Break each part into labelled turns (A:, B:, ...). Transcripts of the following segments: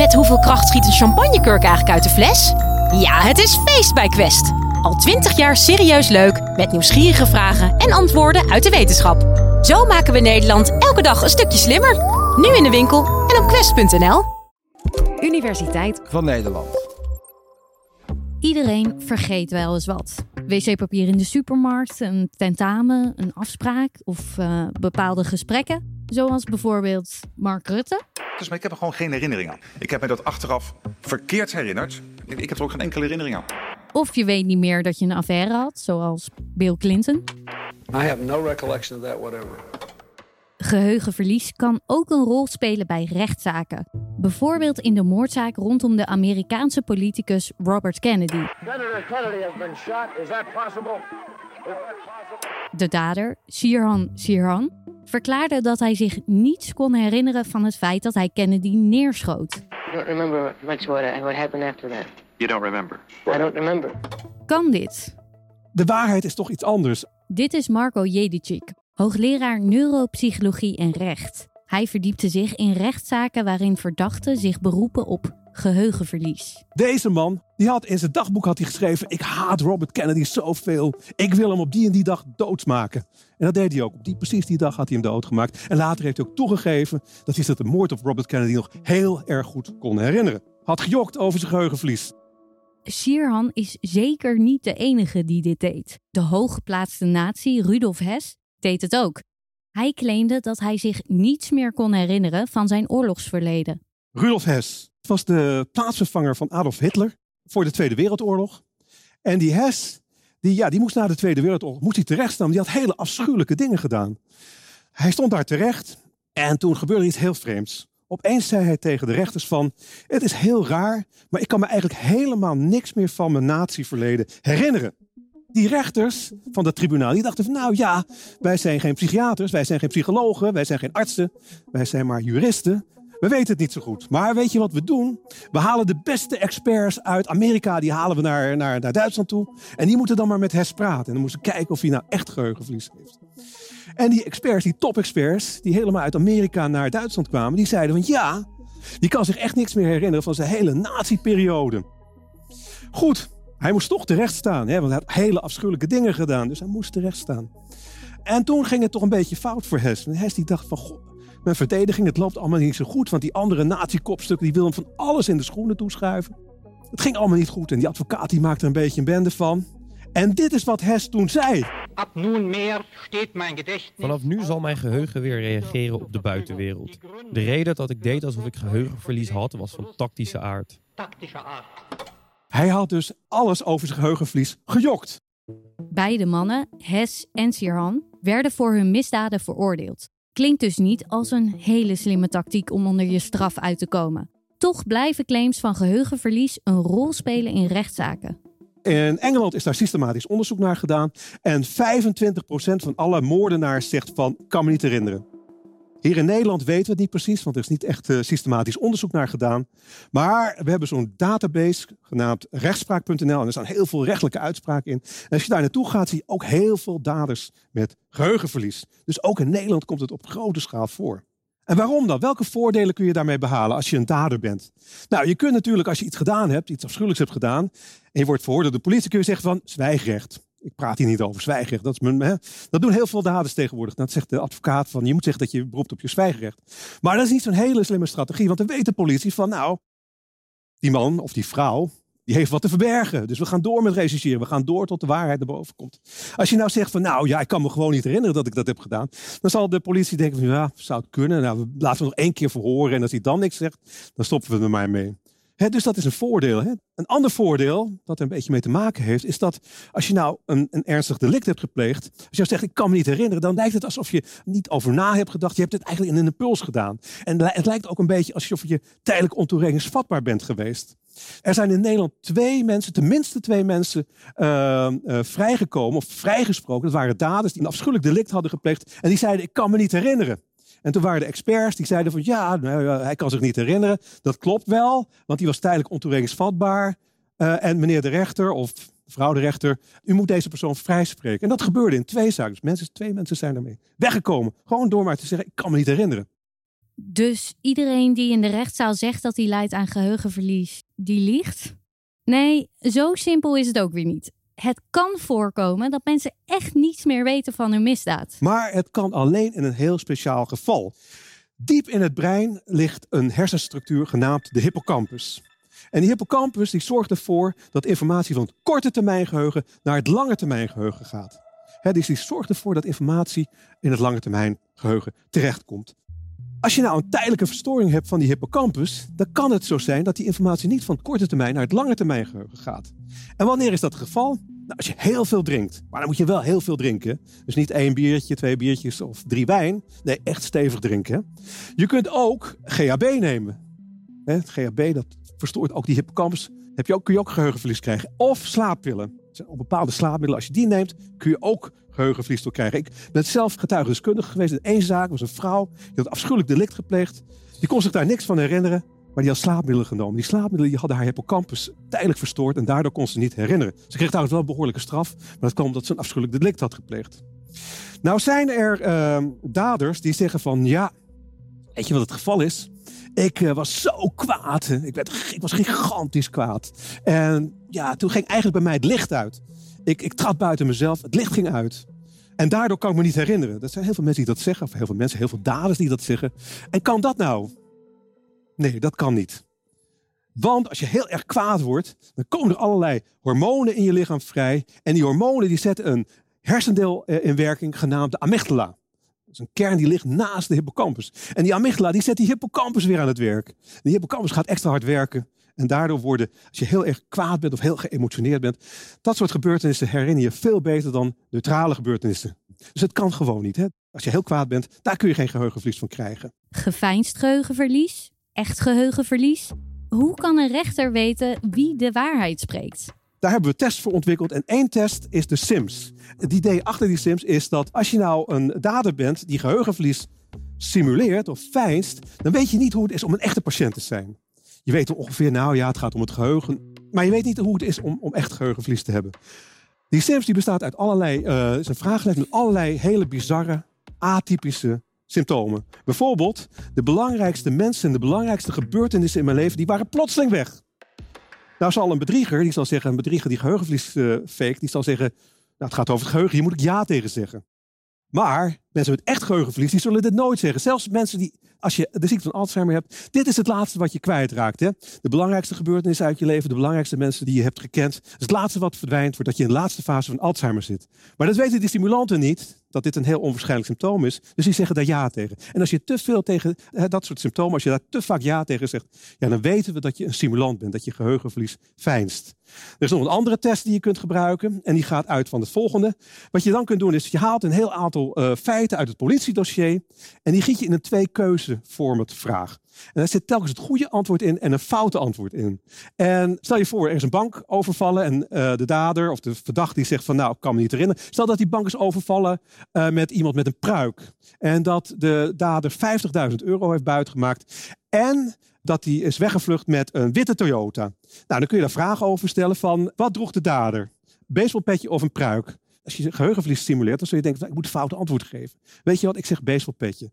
A: Met hoeveel kracht schiet een champagnekurk eigenlijk uit de fles? Ja, het is feest bij Quest. Al twintig jaar serieus leuk, met nieuwsgierige vragen en antwoorden uit de wetenschap. Zo maken we Nederland elke dag een stukje slimmer. Nu in de winkel en op quest.nl.
B: Universiteit
C: van Nederland.
B: Iedereen vergeet wel eens wat. Wc-papier in de supermarkt, een tentamen, een afspraak of uh, bepaalde gesprekken. Zoals bijvoorbeeld Mark Rutte.
D: Dus, maar ik heb er gewoon geen herinnering aan. Ik heb mij dat achteraf verkeerd herinnerd. Ik heb er ook geen enkele herinnering aan.
B: Of je weet niet meer dat je een affaire had, zoals Bill Clinton.
C: I have no recollection of that whatever.
B: Geheugenverlies kan ook een rol spelen bij rechtszaken. Bijvoorbeeld in de moordzaak rondom de Amerikaanse politicus Robert Kennedy. Senator Kennedy has been shot. Is that possible? De dader, Sirhan Sirhan, verklaarde dat hij zich niets kon herinneren van het feit dat hij Kennedy neerschoot. I don't remember much what, what happened after that.
D: You don't remember?
B: I don't remember. Kan dit?
E: De waarheid is toch iets anders.
B: Dit is Marco Jedicic, hoogleraar neuropsychologie en recht. Hij verdiepte zich in rechtszaken waarin verdachten zich beroepen op geheugenverlies.
E: Deze man die had in zijn dagboek had hij geschreven: Ik haat Robert Kennedy zoveel. Ik wil hem op die en die dag doodsmaken. En dat deed hij ook. Op die, precies die dag had hij hem doodgemaakt. En later heeft hij ook toegegeven dat hij zich de moord op Robert Kennedy nog heel erg goed kon herinneren. Had gejokt over zijn geheugenverlies.
B: Sirhan is zeker niet de enige die dit deed. De hooggeplaatste nazi Rudolf Hess deed het ook. Hij claimde dat hij zich niets meer kon herinneren van zijn oorlogsverleden.
E: Rudolf Hess was de plaatsvervanger van Adolf Hitler voor de Tweede Wereldoorlog. En die Hess, die, ja, die moest na de Tweede Wereldoorlog moest hij terecht staan. Die had hele afschuwelijke dingen gedaan. Hij stond daar terecht en toen gebeurde iets heel vreemds. Opeens zei hij tegen de rechters van, het is heel raar, maar ik kan me eigenlijk helemaal niks meer van mijn natieverleden herinneren. Die rechters van dat tribunaal, die dachten van, nou ja, wij zijn geen psychiaters, wij zijn geen psychologen, wij zijn geen artsen, wij zijn maar juristen. We weten het niet zo goed. Maar weet je wat we doen? We halen de beste experts uit Amerika, die halen we naar, naar, naar Duitsland toe. En die moeten dan maar met Hes praten. En dan moeten ze kijken of hij nou echt geheugenverlies heeft. En die experts, die top-experts, die helemaal uit Amerika naar Duitsland kwamen, die zeiden van ja, die kan zich echt niks meer herinneren van zijn hele nazi-periode. Goed, hij moest toch terecht staan, hè, want hij had hele afschuwelijke dingen gedaan. Dus hij moest terecht staan. En toen ging het toch een beetje fout voor Hes. Hes die dacht van, god, mijn verdediging, het loopt allemaal niet zo goed. Want die andere nazi-kopstukken, die willen hem van alles in de schoenen toeschuiven. Het ging allemaal niet goed en die advocaat die maakte er een beetje een bende van. En dit is wat Hess toen zei. Ab
F: meer steht mijn gedächtnis. Vanaf nu zal mijn geheugen weer reageren op de buitenwereld. De reden dat ik deed alsof ik geheugenverlies had, was van tactische aard. Tactische
E: aard. Hij had dus alles over zijn geheugenverlies gejokt.
B: Beide mannen, Hess en Sirhan, werden voor hun misdaden veroordeeld. Klinkt dus niet als een hele slimme tactiek om onder je straf uit te komen. Toch blijven claims van geheugenverlies een rol spelen in rechtszaken.
E: In Engeland is daar systematisch onderzoek naar gedaan. En 25% van alle moordenaars zegt van, kan me niet herinneren. Hier in Nederland weten we het niet precies, want er is niet echt uh, systematisch onderzoek naar gedaan. Maar we hebben zo'n database genaamd rechtspraak.nl en er staan heel veel rechtelijke uitspraken in. En als je daar naartoe gaat, zie je ook heel veel daders met geheugenverlies. Dus ook in Nederland komt het op grote schaal voor. En waarom dan? Welke voordelen kun je daarmee behalen als je een dader bent? Nou, je kunt natuurlijk als je iets gedaan hebt, iets afschuwelijks hebt gedaan, en je wordt verhoord door de politie, kun je zeggen van zwijgrecht. Ik praat hier niet over zwijgrecht. Dat, is mijn, hè? dat doen heel veel daders tegenwoordig. Dat zegt de advocaat van, je moet zeggen dat je beroept op je zwijgrecht. Maar dat is niet zo'n hele slimme strategie, want dan weet de politie van, nou, die man of die vrouw, die heeft wat te verbergen. Dus we gaan door met rechercheren. We gaan door tot de waarheid naar boven komt. Als je nou zegt van, nou ja, ik kan me gewoon niet herinneren dat ik dat heb gedaan. Dan zal de politie denken van, ja, zou het kunnen? Nou, laten we nog één keer verhoren. En als hij dan niks zegt, dan stoppen we er maar mee dus dat is een voordeel. Een ander voordeel, dat er een beetje mee te maken heeft, is dat als je nou een, een ernstig delict hebt gepleegd, als je nou zegt ik kan me niet herinneren, dan lijkt het alsof je niet over na hebt gedacht. Je hebt het eigenlijk in een impuls gedaan. En het lijkt ook een beetje alsof je tijdelijk ontoerekeningsvatbaar bent geweest. Er zijn in Nederland twee mensen, tenminste twee mensen, uh, uh, vrijgekomen of vrijgesproken. Dat waren daders die een afschuwelijk delict hadden gepleegd. En die zeiden, ik kan me niet herinneren. En toen waren de experts die zeiden van ja, nou, hij kan zich niet herinneren. Dat klopt wel, want die was tijdelijk ontoerekeningsvatbaar. Uh, en meneer de rechter of mevrouw de rechter, u moet deze persoon vrijspreken. En dat gebeurde in twee zaken. Dus mensen, twee mensen zijn ermee weggekomen. Gewoon door maar te zeggen, ik kan me niet herinneren.
B: Dus iedereen die in de rechtszaal zegt dat hij lijdt aan geheugenverlies, die liegt? Nee, zo simpel is het ook weer niet. Het kan voorkomen dat mensen echt niets meer weten van hun misdaad.
E: Maar het kan alleen in een heel speciaal geval. Diep in het brein ligt een hersenstructuur genaamd de hippocampus. En die hippocampus die zorgt ervoor dat informatie van het korte termijn geheugen naar het lange termijn geheugen gaat. dus die zorgt ervoor dat informatie in het lange termijn geheugen terechtkomt. Als je nou een tijdelijke verstoring hebt van die hippocampus, dan kan het zo zijn dat die informatie niet van het korte termijn naar het lange termijn geheugen gaat. En wanneer is dat het geval? Nou, als je heel veel drinkt. Maar dan moet je wel heel veel drinken. Dus niet één biertje, twee biertjes of drie wijn. Nee, echt stevig drinken. Je kunt ook GHB nemen. Het GHB dat verstoort ook die hippocampus. Heb je ook, kun je ook geheugenverlies krijgen. Of slaappillen. Op bepaalde slaapmiddelen, als je die neemt, kun je ook geheugenverlies door krijgen. Ik ben zelf getuigendeskundige geweest in één zaak. was een vrouw, die had afschuwelijk delict gepleegd. Die kon zich daar niks van herinneren. Maar die had slaapmiddelen genomen. Die slaapmiddelen die hadden haar hippocampus tijdelijk verstoord. En daardoor kon ze niet herinneren. Ze kreeg trouwens wel een behoorlijke straf. Maar dat kwam omdat ze een afschuwelijk delict had gepleegd. Nou zijn er uh, daders die zeggen van ja, weet je wat het geval is? Ik uh, was zo kwaad. Ik, werd, ik was gigantisch kwaad. En ja, toen ging eigenlijk bij mij het licht uit. Ik, ik trad buiten mezelf, het licht ging uit. En daardoor kan ik me niet herinneren. Dat zijn heel veel mensen die dat zeggen. Of heel veel mensen, heel veel daders die dat zeggen. En kan dat nou? Nee, dat kan niet. Want als je heel erg kwaad wordt, dan komen er allerlei hormonen in je lichaam vrij. En die hormonen die zetten een hersendeel eh, in werking genaamd de amygdala. Dat is een kern die ligt naast de hippocampus. En die amygdala die zet die hippocampus weer aan het werk. Die hippocampus gaat extra hard werken. En daardoor worden, als je heel erg kwaad bent of heel geëmotioneerd bent, dat soort gebeurtenissen herinner je veel beter dan neutrale gebeurtenissen. Dus het kan gewoon niet. Hè? Als je heel kwaad bent, daar kun je geen geheugenverlies van krijgen.
B: Geveinsd geheugenverlies? Echt geheugenverlies? Hoe kan een rechter weten wie de waarheid spreekt?
E: Daar hebben we tests voor ontwikkeld. En één test is de SIMS. Het idee achter die SIMS is dat als je nou een dader bent die geheugenverlies simuleert of feinst, dan weet je niet hoe het is om een echte patiënt te zijn. Je weet ongeveer, nou ja, het gaat om het geheugen. Maar je weet niet hoe het is om, om echt geheugenverlies te hebben. Die SIMS die bestaat uit allerlei, uh, een vragenlijst met allerlei hele bizarre, atypische symptomen. Bijvoorbeeld, de belangrijkste mensen, de belangrijkste gebeurtenissen in mijn leven, die waren plotseling weg. Nou zal een bedrieger, die zal zeggen, een bedrieger die geheugenverlies uh, fake, die zal zeggen, nou, het gaat over het geheugen, hier moet ik ja tegen zeggen. Maar mensen met echt geheugenverlies, die zullen dit nooit zeggen. Zelfs mensen die als je de ziekte van Alzheimer hebt, dit is het laatste wat je kwijtraakt. Hè? De belangrijkste gebeurtenissen uit je leven, de belangrijkste mensen die je hebt gekend. is het laatste wat verdwijnt, voordat je in de laatste fase van Alzheimer zit. Maar dat weten die stimulanten niet, dat dit een heel onwaarschijnlijk symptoom is. Dus die zeggen daar ja tegen. En als je te veel tegen dat soort symptomen, als je daar te vaak ja tegen zegt, ja, dan weten we dat je een stimulant bent, dat je geheugenverlies fijnst. Er is nog een andere test die je kunt gebruiken en die gaat uit van het volgende. Wat je dan kunt doen is, je haalt een heel aantal uh, feiten uit het politiedossier en die giet je in een twee keuze format vraag. En daar zit telkens het goede antwoord in en een foute antwoord in. En stel je voor, er is een bank overvallen en uh, de dader of de verdachte die zegt van nou, ik kan me niet herinneren. Stel dat die bank is overvallen uh, met iemand met een pruik. En dat de dader 50.000 euro heeft buitgemaakt. En dat hij is weggevlucht met een witte Toyota. Nou, dan kun je daar vragen over stellen van wat droeg de dader? Baseballpetje of een pruik? Als je geheugenverlies stimuleert, dan zul je denken, ik moet een foute antwoord geven. Weet je wat, ik zeg baseballpetje.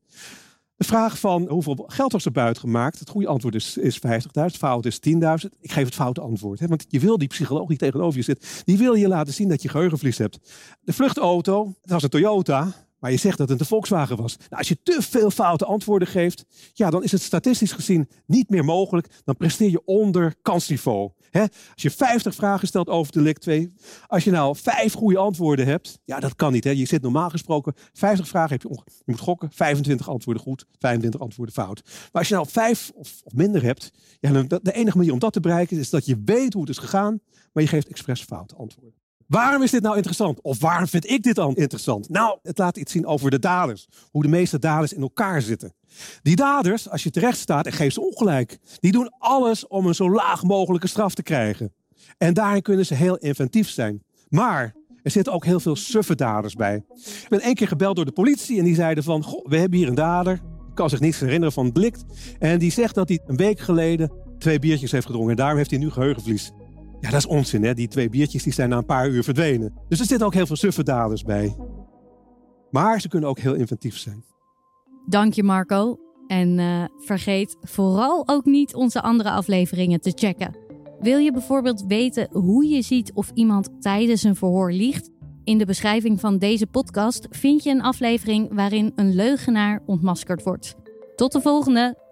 E: De vraag van hoeveel geld was er buiten gemaakt? Het goede antwoord is, is 50.000, fout is 10.000. Ik geef het foute antwoord. Hè? Want je wil die psycholoog die tegenover je zit, die wil je laten zien dat je geheugenverlies hebt. De vluchtauto, het was een Toyota, maar je zegt dat het een Volkswagen was. Nou, als je te veel foute antwoorden geeft, ja, dan is het statistisch gezien niet meer mogelijk. Dan presteer je onder kansniveau. Als je 50 vragen stelt over de LIC 2, als je nou vijf goede antwoorden hebt, ja, dat kan niet. Je zit normaal gesproken 50 vragen, heb je, je moet gokken, 25 antwoorden goed, 25 antwoorden fout. Maar als je nou vijf of, of minder hebt, ja, dan, de enige manier om dat te bereiken is dat je weet hoe het is gegaan, maar je geeft expres foute antwoorden. Waarom is dit nou interessant? Of waarom vind ik dit dan interessant? Nou, het laat iets zien over de daders. Hoe de meeste daders in elkaar zitten. Die daders, als je terecht staat en geeft ze ongelijk, die doen alles om een zo laag mogelijke straf te krijgen. En daarin kunnen ze heel inventief zijn. Maar er zitten ook heel veel suffe daders bij. Ik ben één keer gebeld door de politie en die zeiden van, goh, we hebben hier een dader. Kan zich niets herinneren van het delict. En die zegt dat hij een week geleden twee biertjes heeft gedronken. En daarom heeft hij nu geheugenverlies. Ja, dat is onzin. Hè? Die twee biertjes die zijn na een paar uur verdwenen. Dus er zitten ook heel veel suffe daders bij. Maar ze kunnen ook heel inventief zijn.
B: Dank je Marco. En uh, vergeet vooral ook niet onze andere afleveringen te checken. Wil je bijvoorbeeld weten hoe je ziet of iemand tijdens een verhoor liegt? In de beschrijving van deze podcast vind je een aflevering waarin een leugenaar ontmaskerd wordt. Tot de volgende!